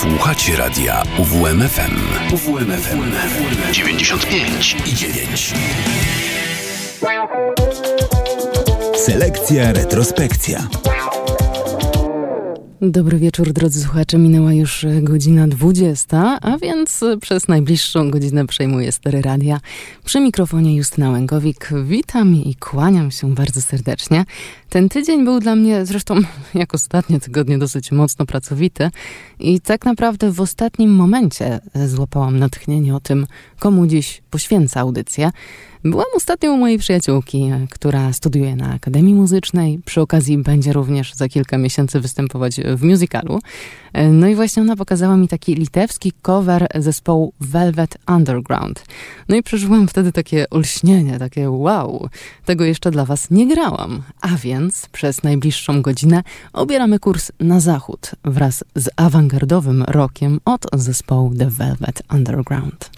Słuchacie radia UWMFM. UWMFM 95 i 9. Selekcja retrospekcja. Dobry wieczór, drodzy słuchacze. Minęła już godzina 20, a więc przez najbliższą godzinę przejmuję stery radia. Przy mikrofonie Justyna Łęgowik. Witam i kłaniam się bardzo serdecznie. Ten tydzień był dla mnie zresztą, jak ostatnie tygodnie, dosyć mocno pracowity i tak naprawdę w ostatnim momencie złapałam natchnienie o tym, komu dziś poświęcę audycję. Byłam ostatnio u mojej przyjaciółki, która studiuje na Akademii Muzycznej. Przy okazji będzie również za kilka miesięcy występować w musicalu. No i właśnie ona pokazała mi taki litewski cover zespołu Velvet Underground. No i przeżyłam wtedy takie olśnienie, takie wow, tego jeszcze dla was nie grałam. A więc przez najbliższą godzinę obieramy kurs na zachód wraz z awangardowym rockiem od zespołu The Velvet Underground.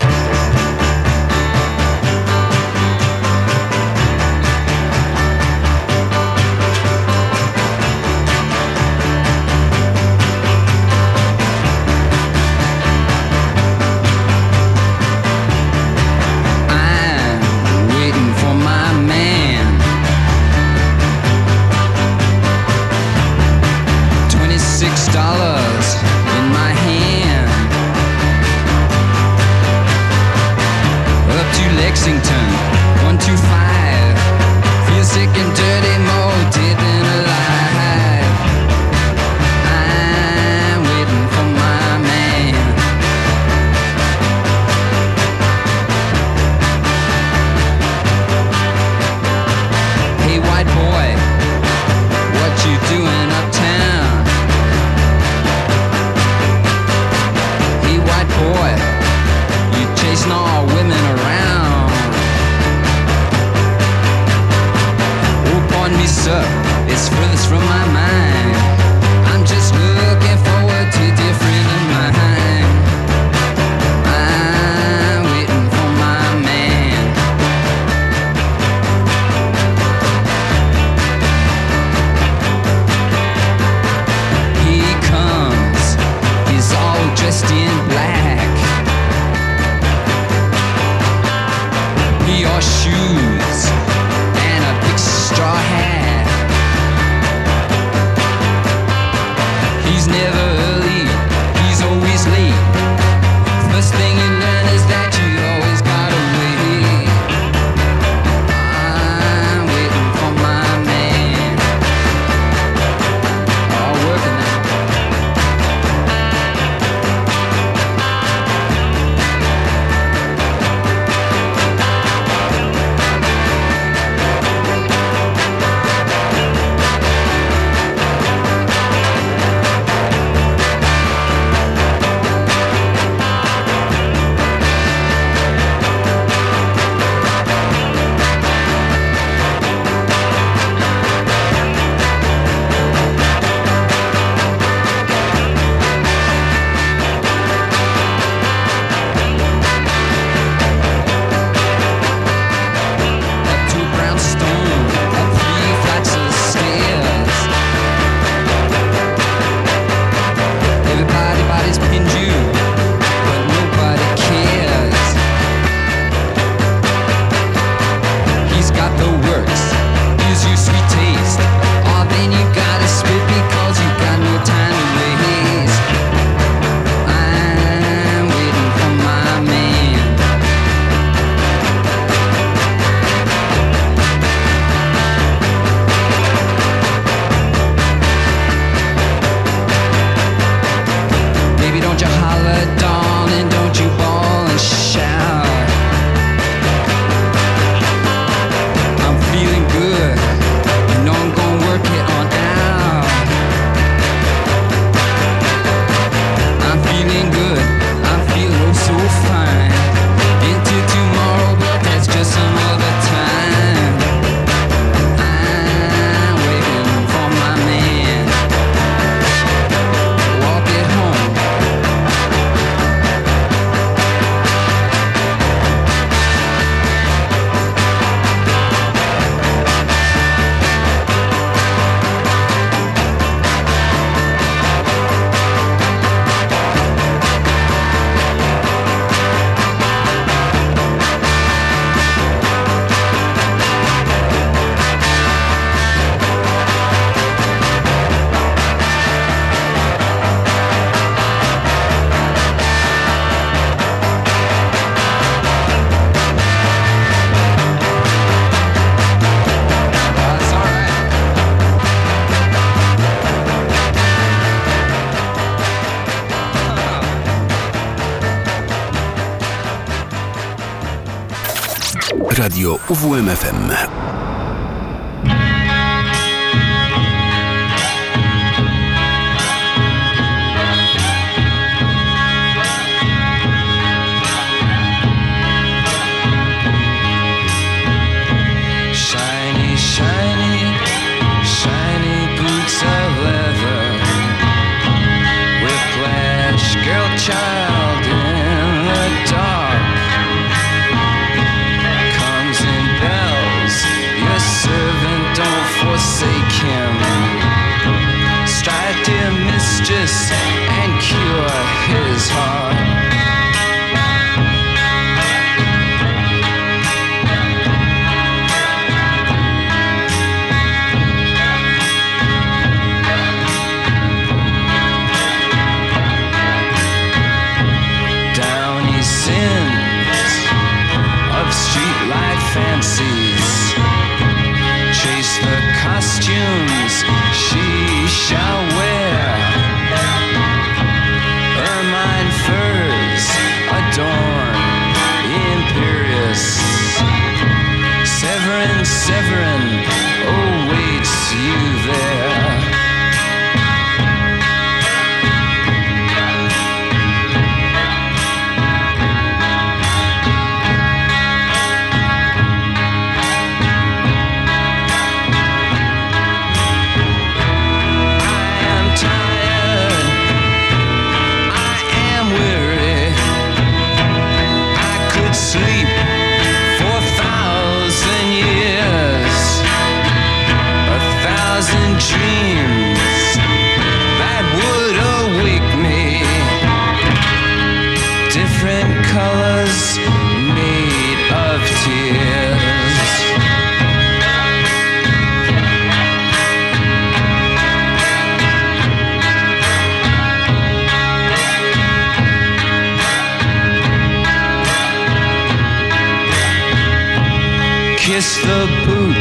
kiss the boot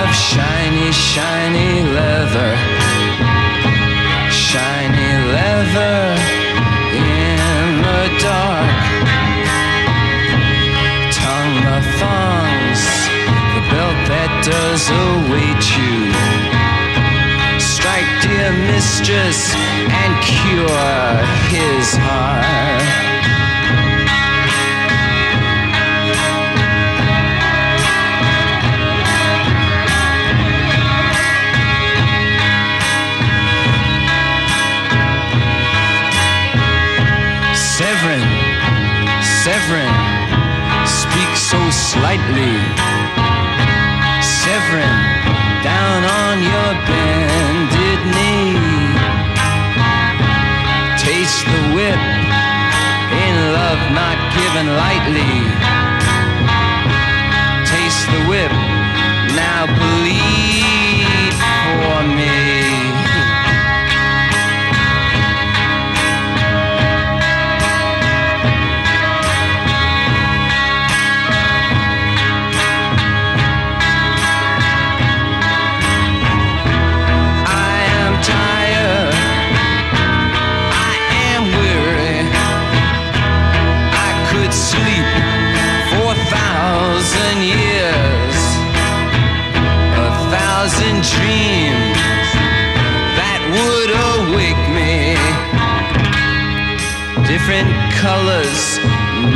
of shiny, shiny leather. Shiny leather in the dark. Tongue the thongs, the belt that does await you. Strike, dear mistress, and cure his heart. lately. Severin, down on your bended knee. Taste the whip in love not given lightly. Taste the whip, now believe for me. different colors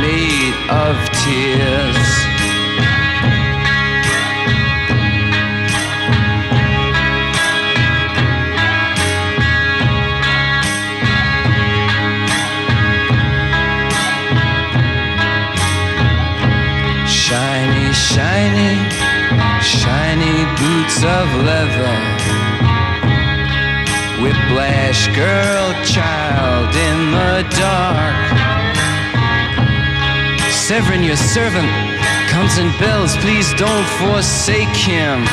made of tears. Shiny, shiny, shiny boots of leather. Whiplash girl child in the dark delivering your servant. Comes in bells. please don't forsake him.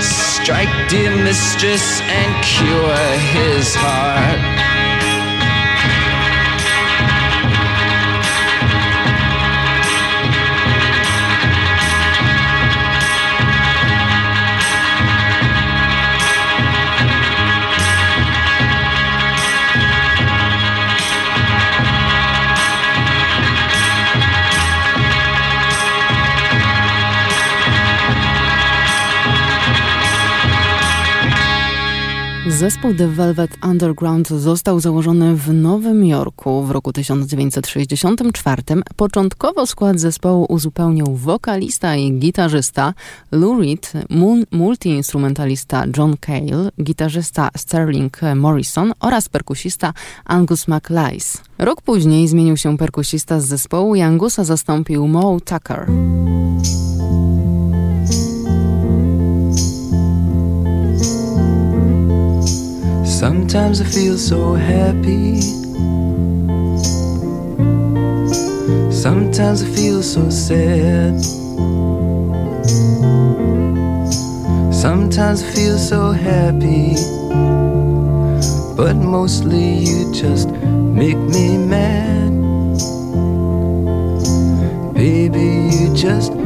Strike, dear mistress, and cure his heart. Zespół The Velvet Underground został założony w Nowym Jorku w roku 1964. Początkowo skład zespołu uzupełniał wokalista i gitarzysta Lou Reed, multiinstrumentalista John Cale, gitarzysta Sterling Morrison oraz perkusista Angus MacLise. Rok później zmienił się perkusista z zespołu i Angusa zastąpił Mo Tucker. Sometimes I feel so happy. Sometimes I feel so sad. Sometimes I feel so happy. But mostly you just make me mad. Baby, you just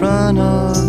front of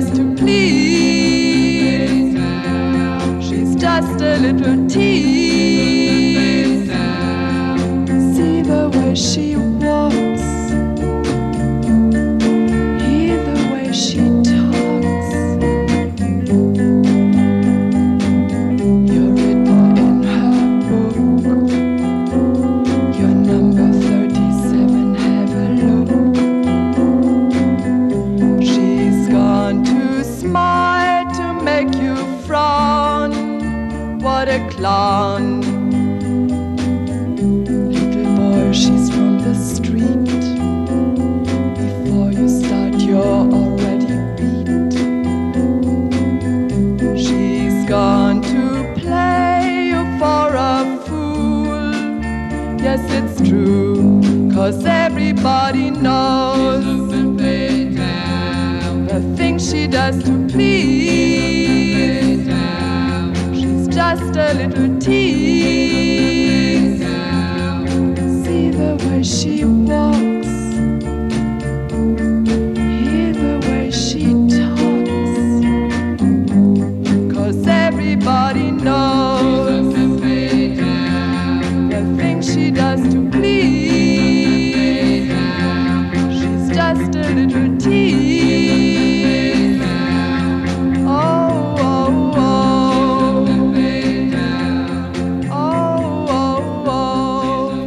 things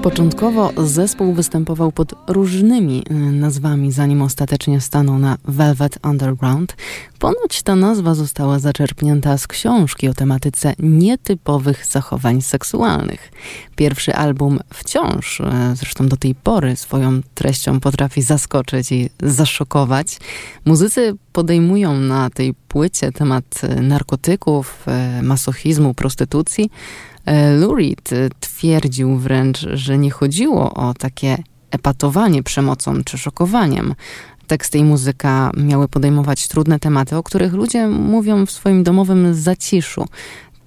Początkowo zespół występował pod różnymi y, nazwami, zanim ostatecznie stanął na Velvet Underground. Ponoć ta nazwa została zaczerpnięta z książki o tematyce nietypowych zachowań seksualnych. Pierwszy album wciąż, y, zresztą do tej pory, swoją treścią potrafi zaskoczyć i zaszokować. Muzycy podejmują na tej płycie temat y, narkotyków, masochizmu, prostytucji, Lurid e, twierdził wręcz, że nie chodziło o takie epatowanie przemocą czy szokowaniem. Teksty i muzyka miały podejmować trudne tematy, o których ludzie mówią w swoim domowym zaciszu.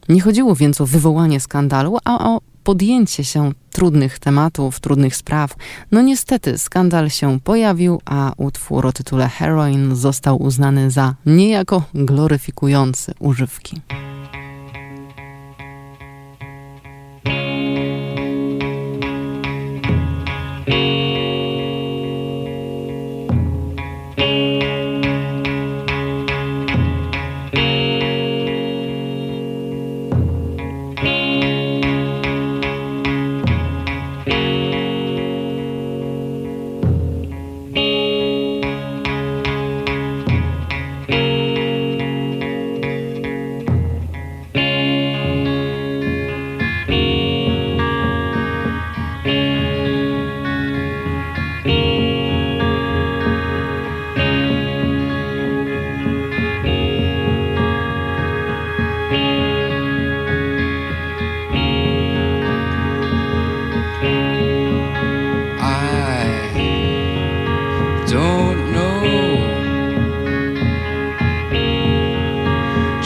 Nie chodziło więc o wywołanie skandalu, a o podjęcie się trudnych tematów, trudnych spraw. No niestety skandal się pojawił, a utwór o tytule Heroin został uznany za niejako gloryfikujący używki.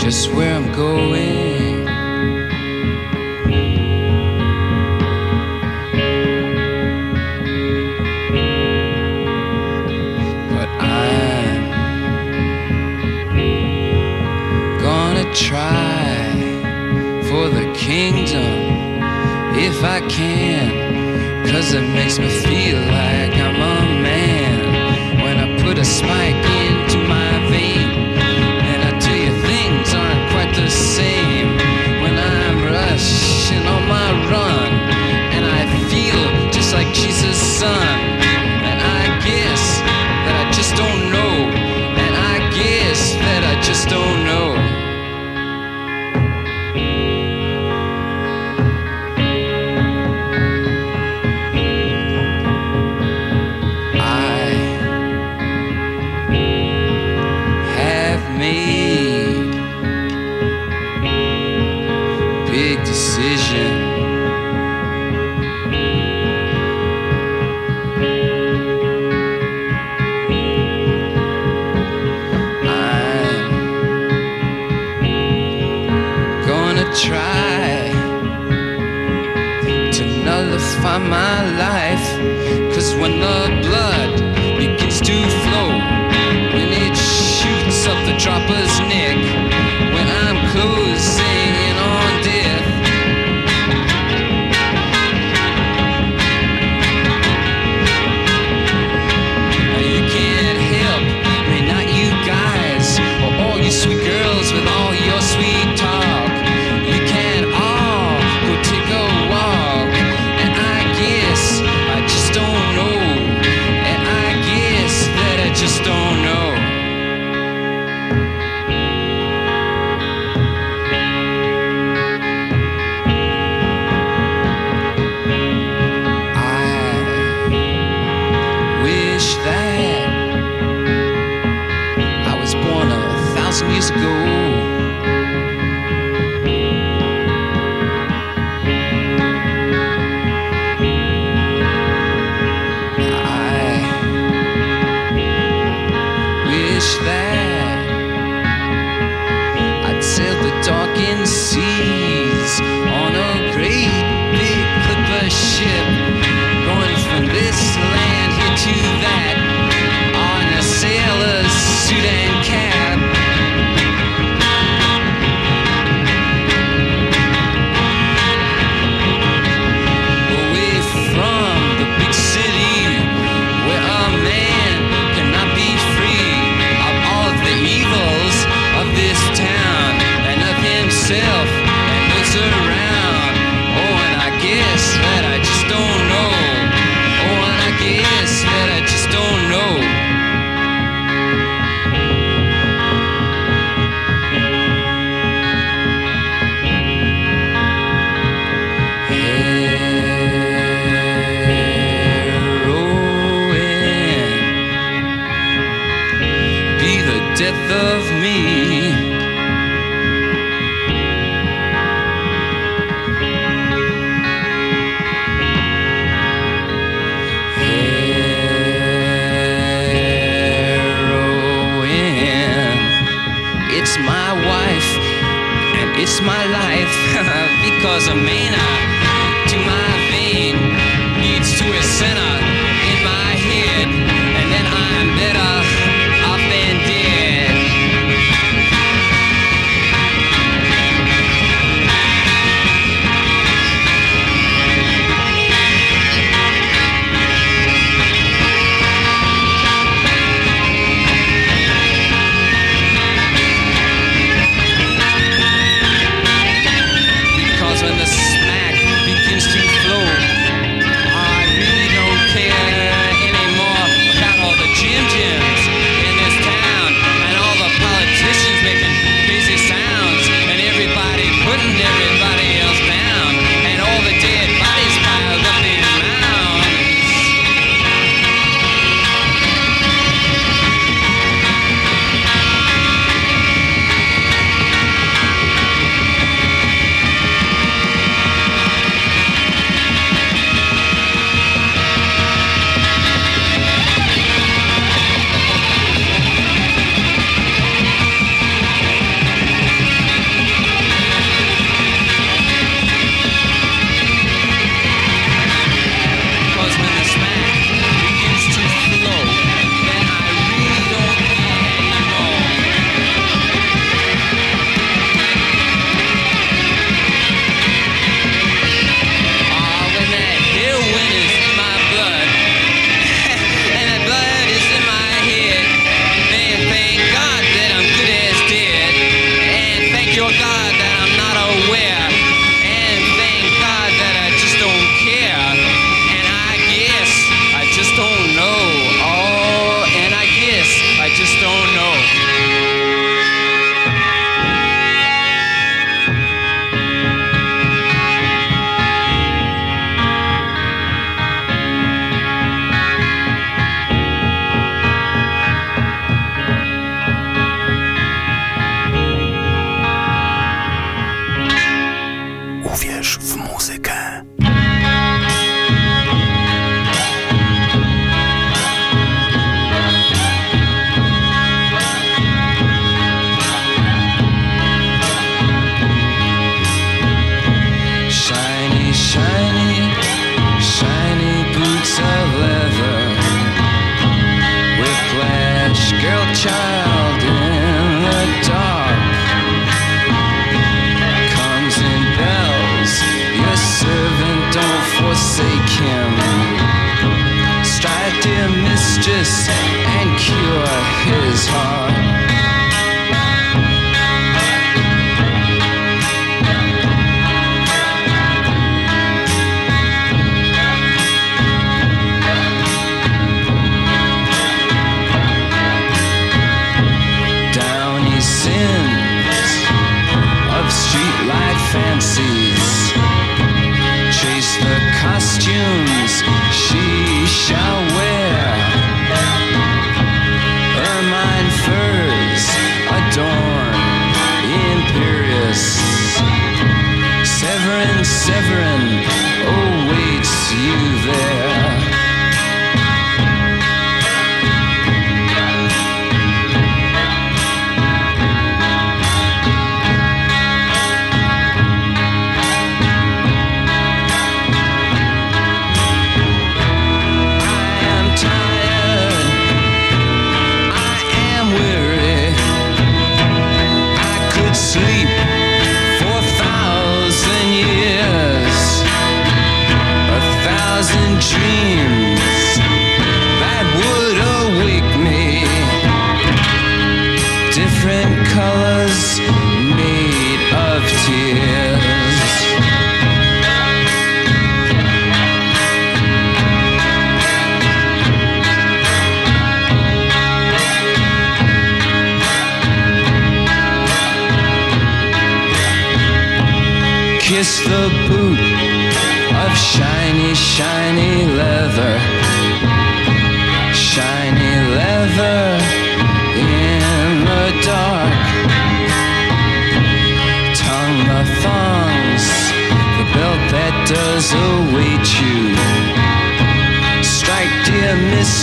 just where I'm going. But I'm gonna try for the kingdom if I can. Cause it makes me feel like I'm a man when I put a spike in. the same when I'm rushing on my run, and I feel just like Jesus' son. blood begins to flow. When it shoots up the trapper's just don't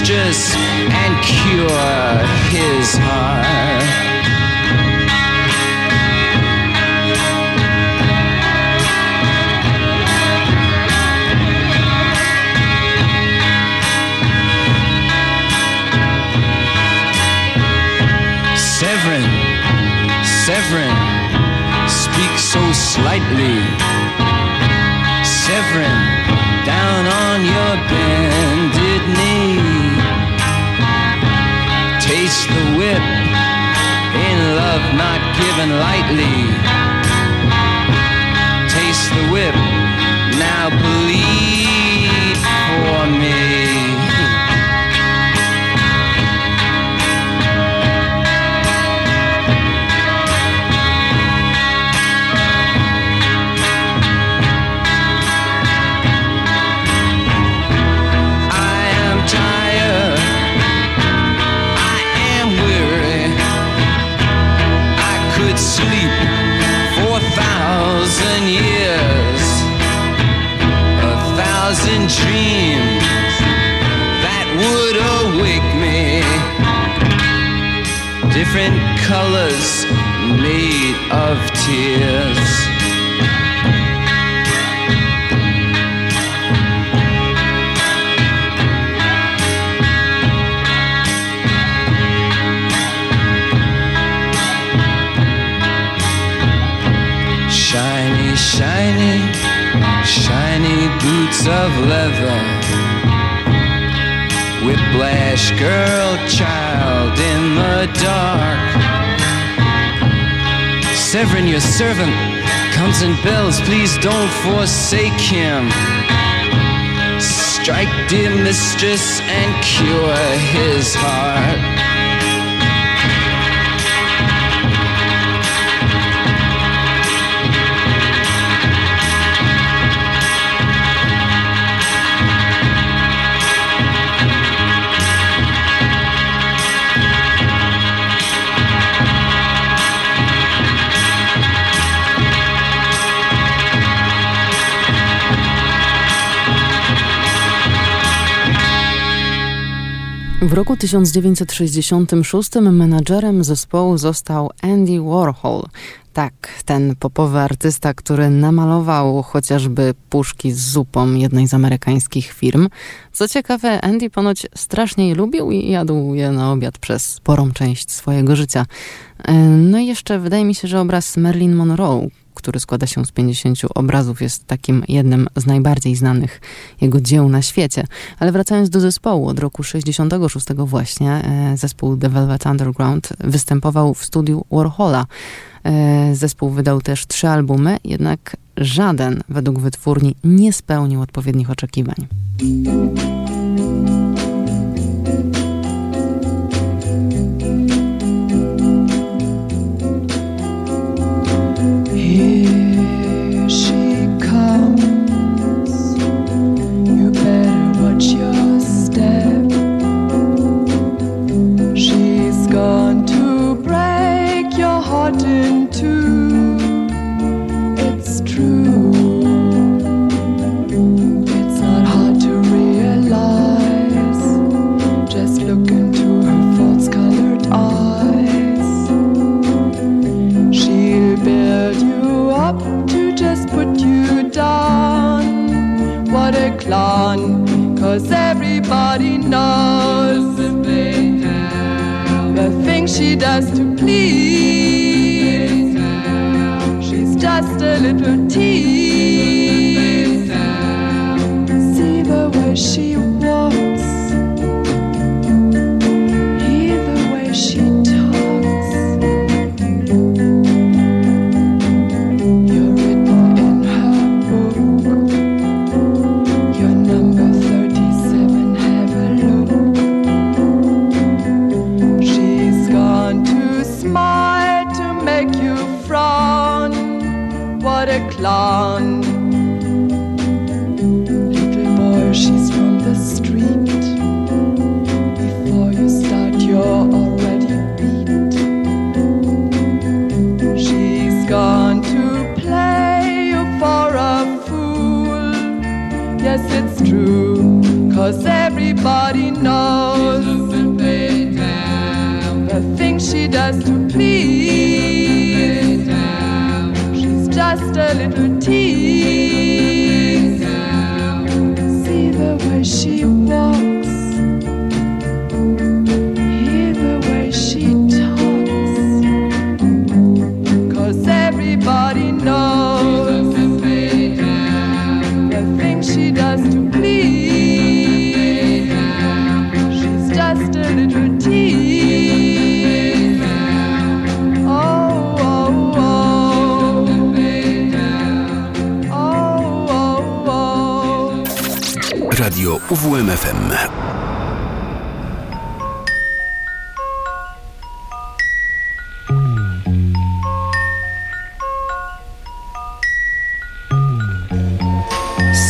mistress, and cure his heart. Severin, Severin, speak so slightly the whip in love not given lightly. Taste the whip, now bleed for me. Different colors made of tears. Shiny, shiny shiny boots of leather. Whiplash girl child in the dark. Severin, your servant, comes in bells. Please don't forsake him. Strike, dear mistress, and cure his heart. W roku 1966 menadżerem zespołu został Andy Warhol. Tak, ten popowy artysta, który namalował chociażby puszki z zupą jednej z amerykańskich firm. Co ciekawe, Andy ponoć strasznie je lubił i jadł je na obiad przez sporą część swojego życia. E, no i jeszcze wydaje mi się, że obraz Marilyn Monroe który składa się z 50 obrazów, jest takim jednym z najbardziej znanych jego dzieł na świecie. Ale wracając do zespołu, od roku 66 właśnie e, zespół The Velvet Underground występował w studiu Warhola. E, zespół wydał też trzy albumy, jednak żaden według wytwórni nie spełnił odpowiednich oczekiwań.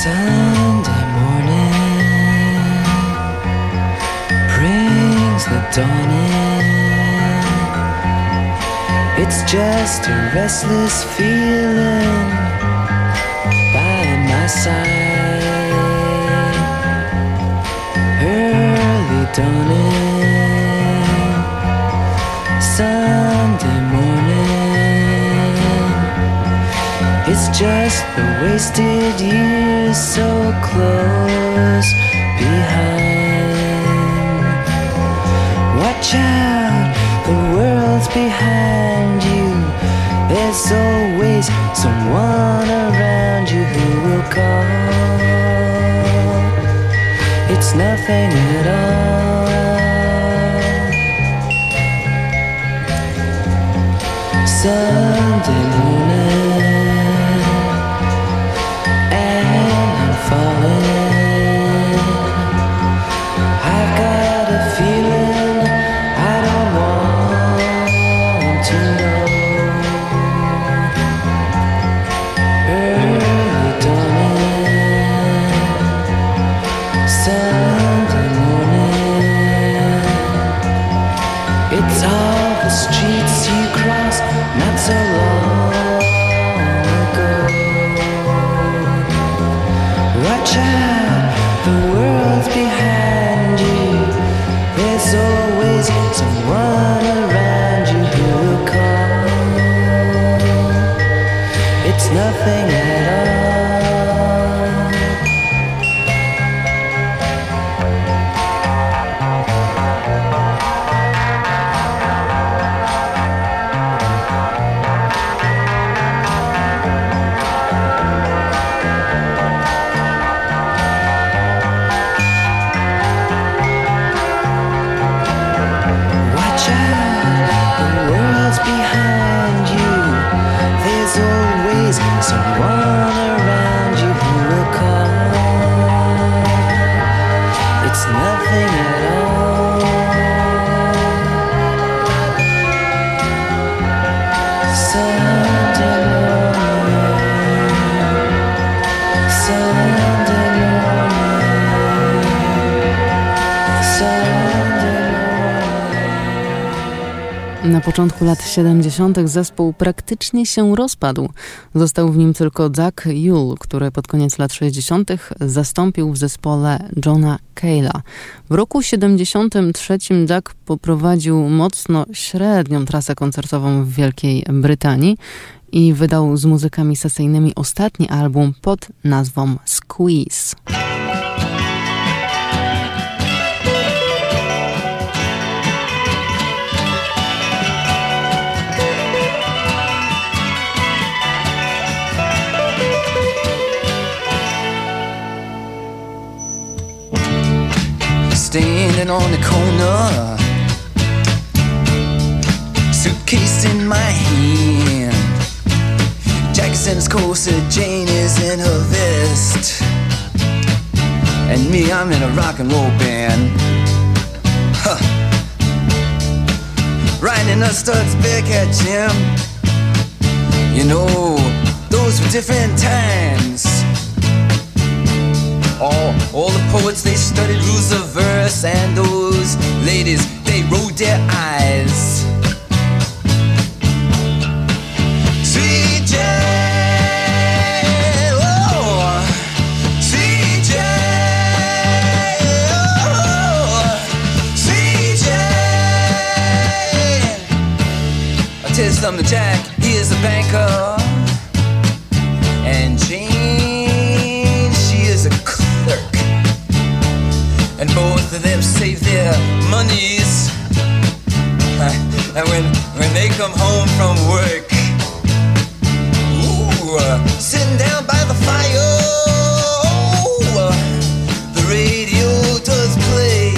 Sunday morning brings the. It's just a restless feeling done Sunday morning. It's just the wasted years so close behind. Watch out, the world's behind you. There's always someone nothing at all. Sunday morning. Początku lat 70. zespół praktycznie się rozpadł. Został w nim tylko Doug Yule, który pod koniec lat 60. zastąpił w zespole Johna Cale'a. W roku 73 Doug poprowadził mocno średnią trasę koncertową w Wielkiej Brytanii i wydał z muzykami sesyjnymi ostatni album pod nazwą Squeeze. Standing on the corner, suitcase in my hand. Jackson's corset, Jane is in her vest, and me, I'm in a rock and roll band. Huh. Riding a Stutz Bearcat Jim. You know, those were different times. All, all the poets, they studied rules of verse, and those ladies, they rolled their eyes. CJ, oh, CJ, oh, CJ. I tell you something, Jack, he is a banker, and Jane, And both of them save their monies. And when, when they come home from work, ooh, uh, sitting down by the fire, uh, the radio does play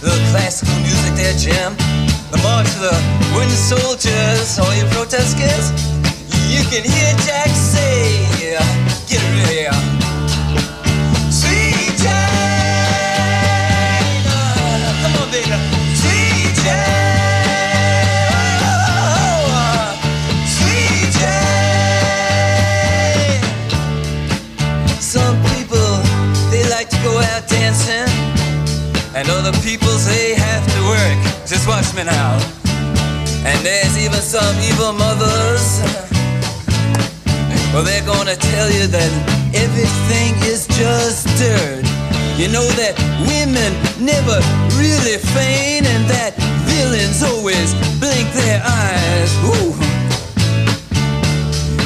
the classical music there, Jim. The march of the wooden soldiers, all you protesters, you can hear Jack Just watch me now. And there's even some evil mothers. Well, they're gonna tell you that everything is just dirt. You know that women never really feign, and that villains always blink their eyes. Ooh.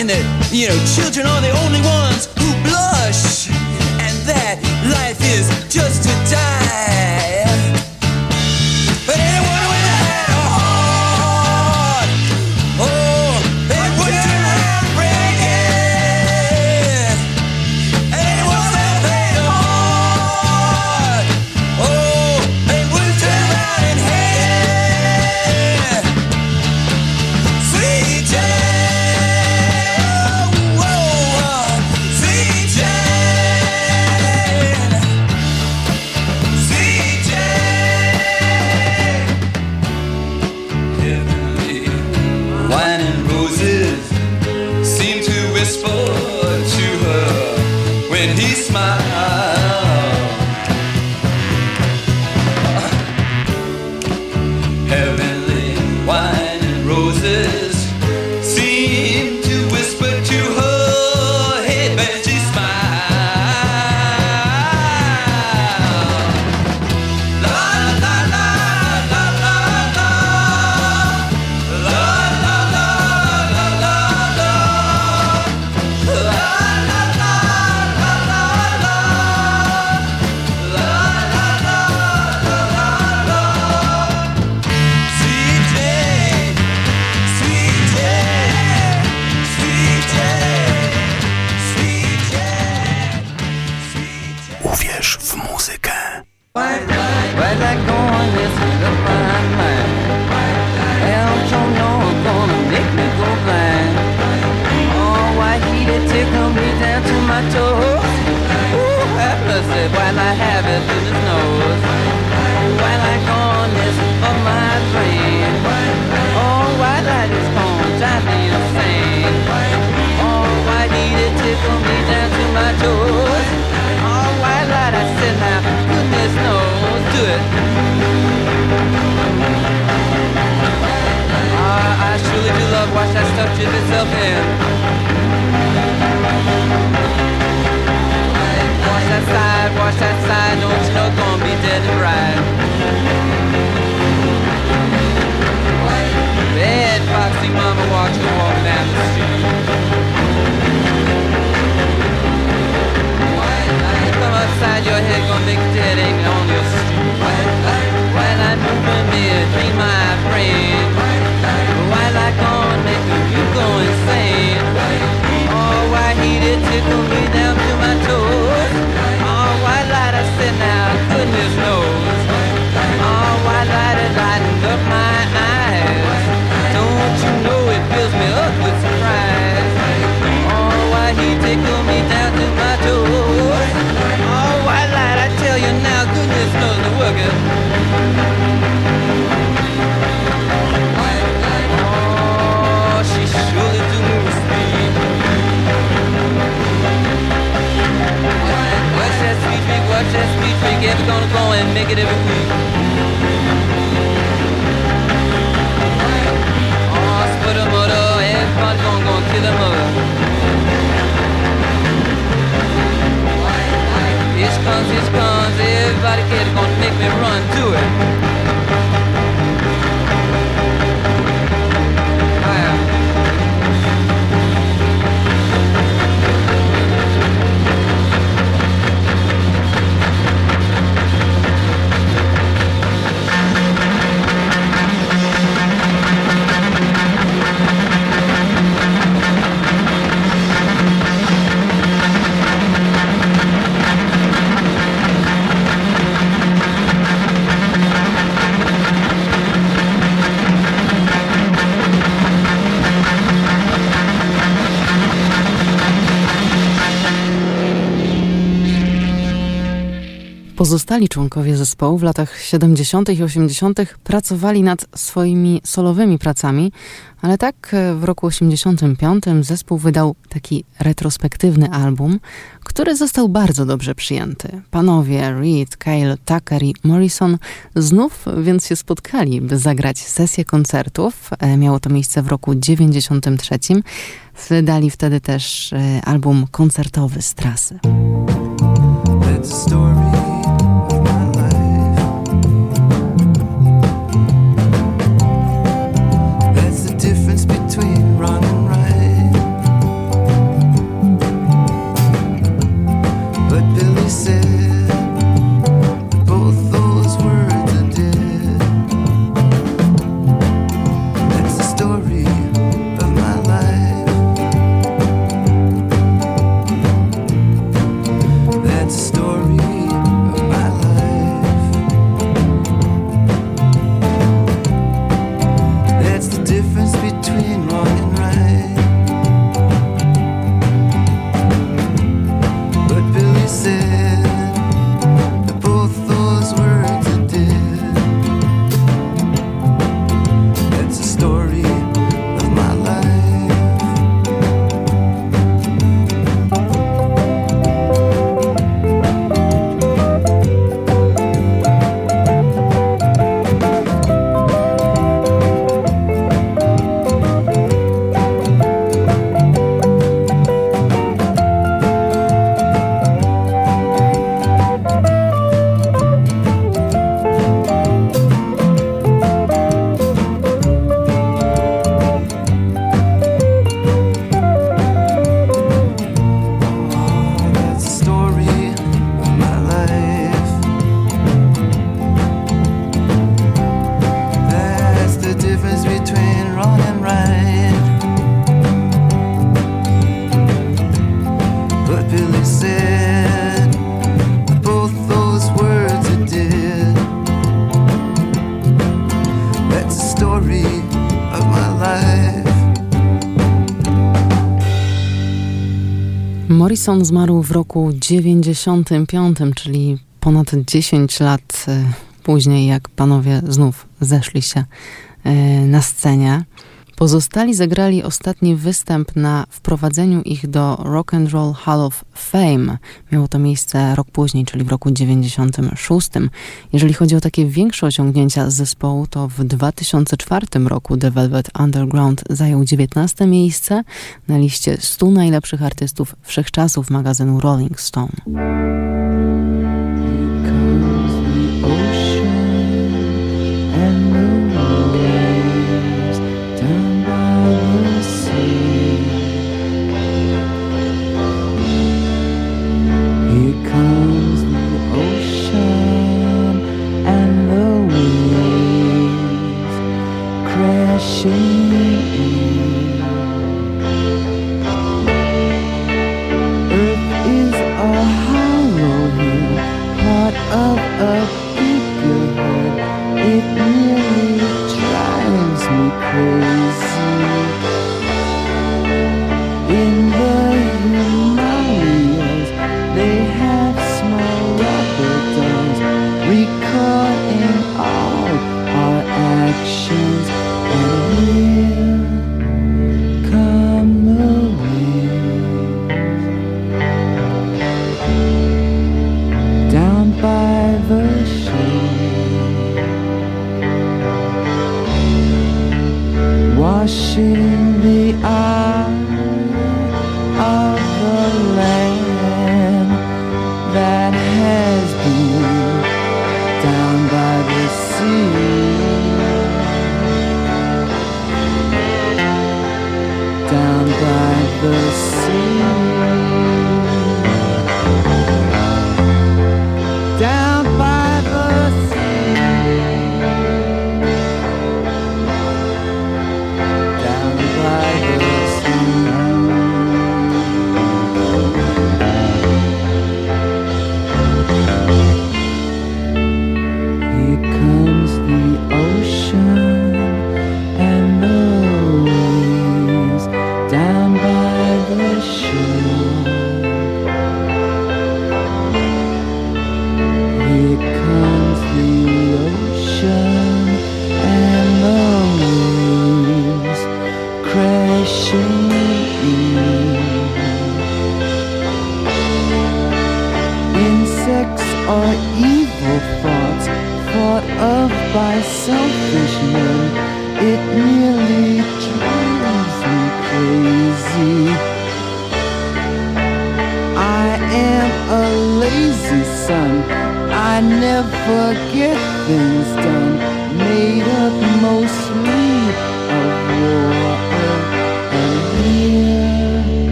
And that, you know, children are the only ones who blush, and that life is just to die. pozostali członkowie zespołu w latach 70. i 80. pracowali nad swoimi solowymi pracami, ale tak e, w roku 85 zespół wydał taki retrospektywny album, który został bardzo dobrze przyjęty. Panowie Reed, Kyle, Tucker i Morrison znów więc się spotkali, by zagrać sesję koncertów. E, miało to miejsce w roku 93. Wydali wtedy też e, album koncertowy z trasy. Story Morrison zmarł w roku 95, czyli ponad 10 lat e, później, jak panowie znów zeszli się e, na scenie. Pozostali zagrali ostatni występ na wprowadzeniu ich do Rock and Roll Hall of Fame. Miało to miejsce rok później, czyli w roku 96. Jeżeli chodzi o takie większe osiągnięcia zespołu, to w 2004 roku The Velvet Underground zajął 19 miejsce na liście 100 najlepszych artystów wszechczasów magazynu Rolling Stone.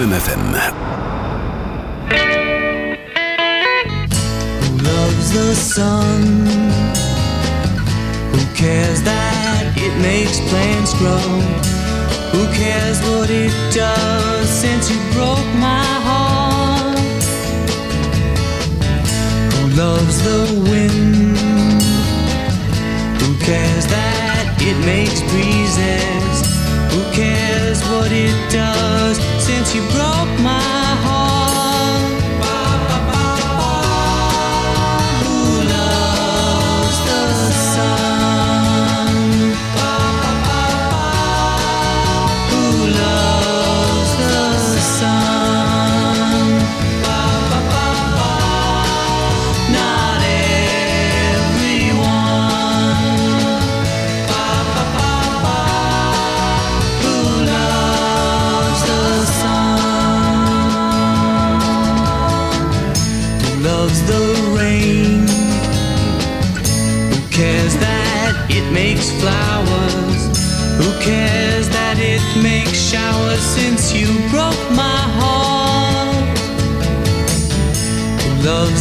Who loves the sun? Who cares that it makes plants grow? Who cares what it does since you broke my heart? Who loves the wind? Who cares that it makes breezes? You broke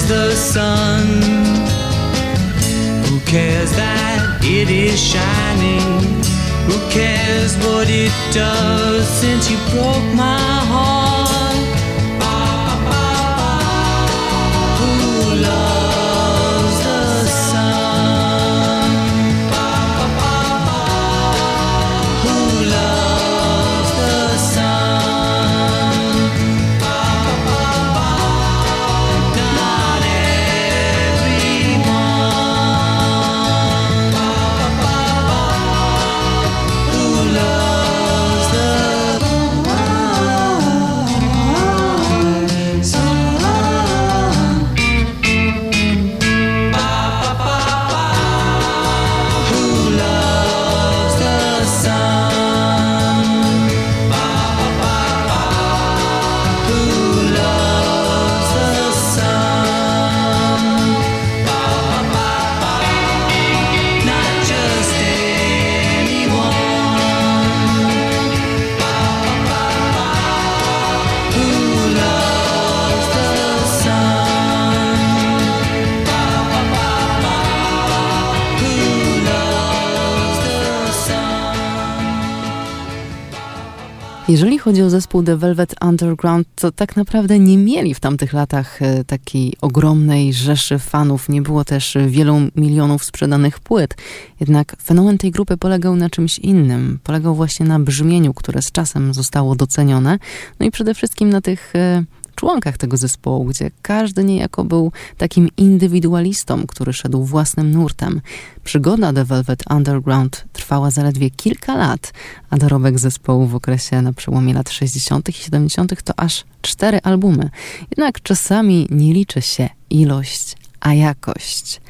the sun, who cares that it is shining. Who cares what it does since you broke my heart? Jeżeli chodzi o zespół The Velvet Underground, to tak naprawdę nie mieli w tamtych latach e, takiej ogromnej rzeszy fanów. Nie było też wielu milionów sprzedanych płyt. Jednak fenomen tej grupy polegał na czymś innym. Polegał właśnie na brzmieniu, które z czasem zostało docenione. No i przede wszystkim na tych e, członkach tego zespołu, gdzie każdy niejako był takim indywidualistą, który szedł własnym nurtem. Przygoda The Velvet Underground trwała zaledwie kilka lat, a dorobek zespołu w okresie na przełomie lat 60. i 70. to aż cztery albumy. Jednak czasami nie liczy się ilość, a jakość.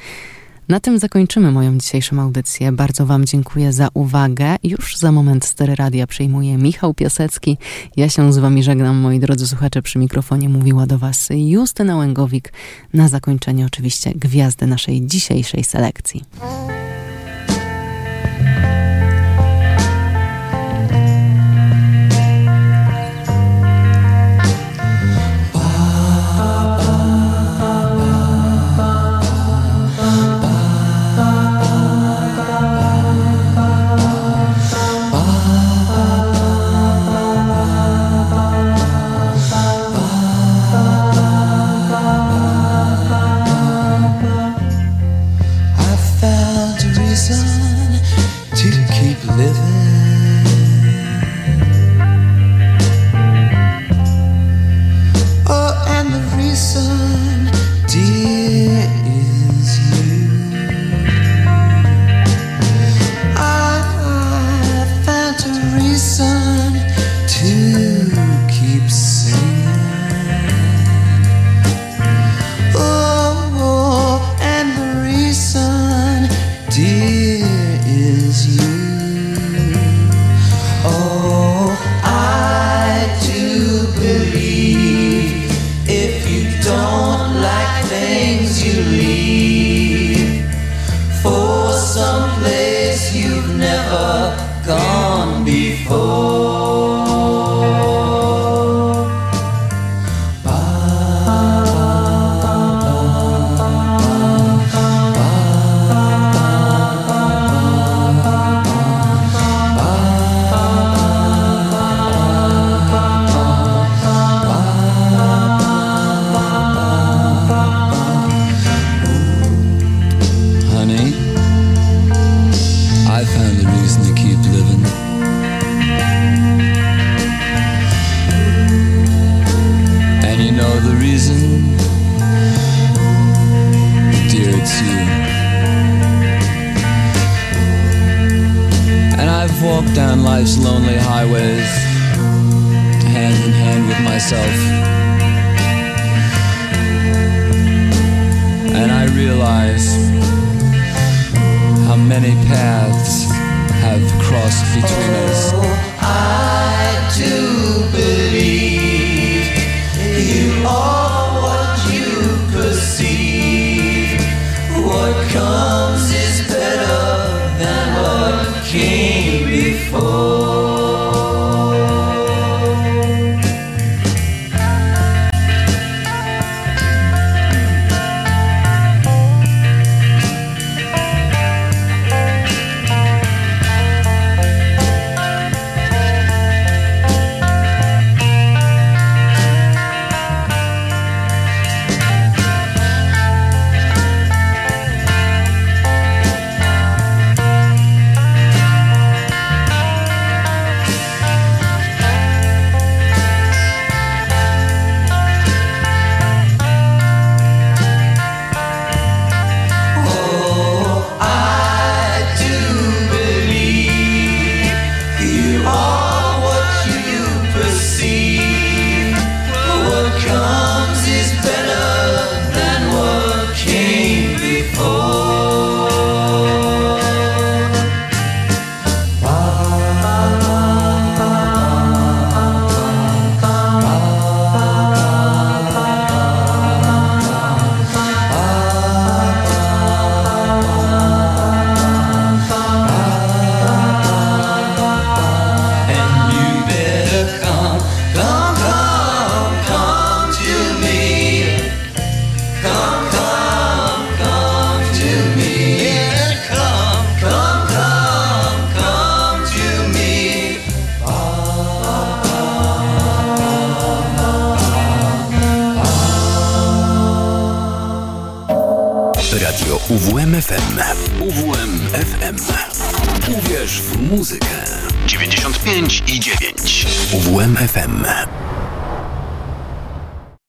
Na tym zakończymy moją dzisiejszą audycję. Bardzo Wam dziękuję za uwagę. Już za moment stery radia przyjmuje Michał Piasecki. Ja się z Wami żegnam, moi drodzy słuchacze. Przy mikrofonie mówiła do Was Justyna Łęgowik. Na zakończenie oczywiście gwiazdy naszej dzisiejszej selekcji.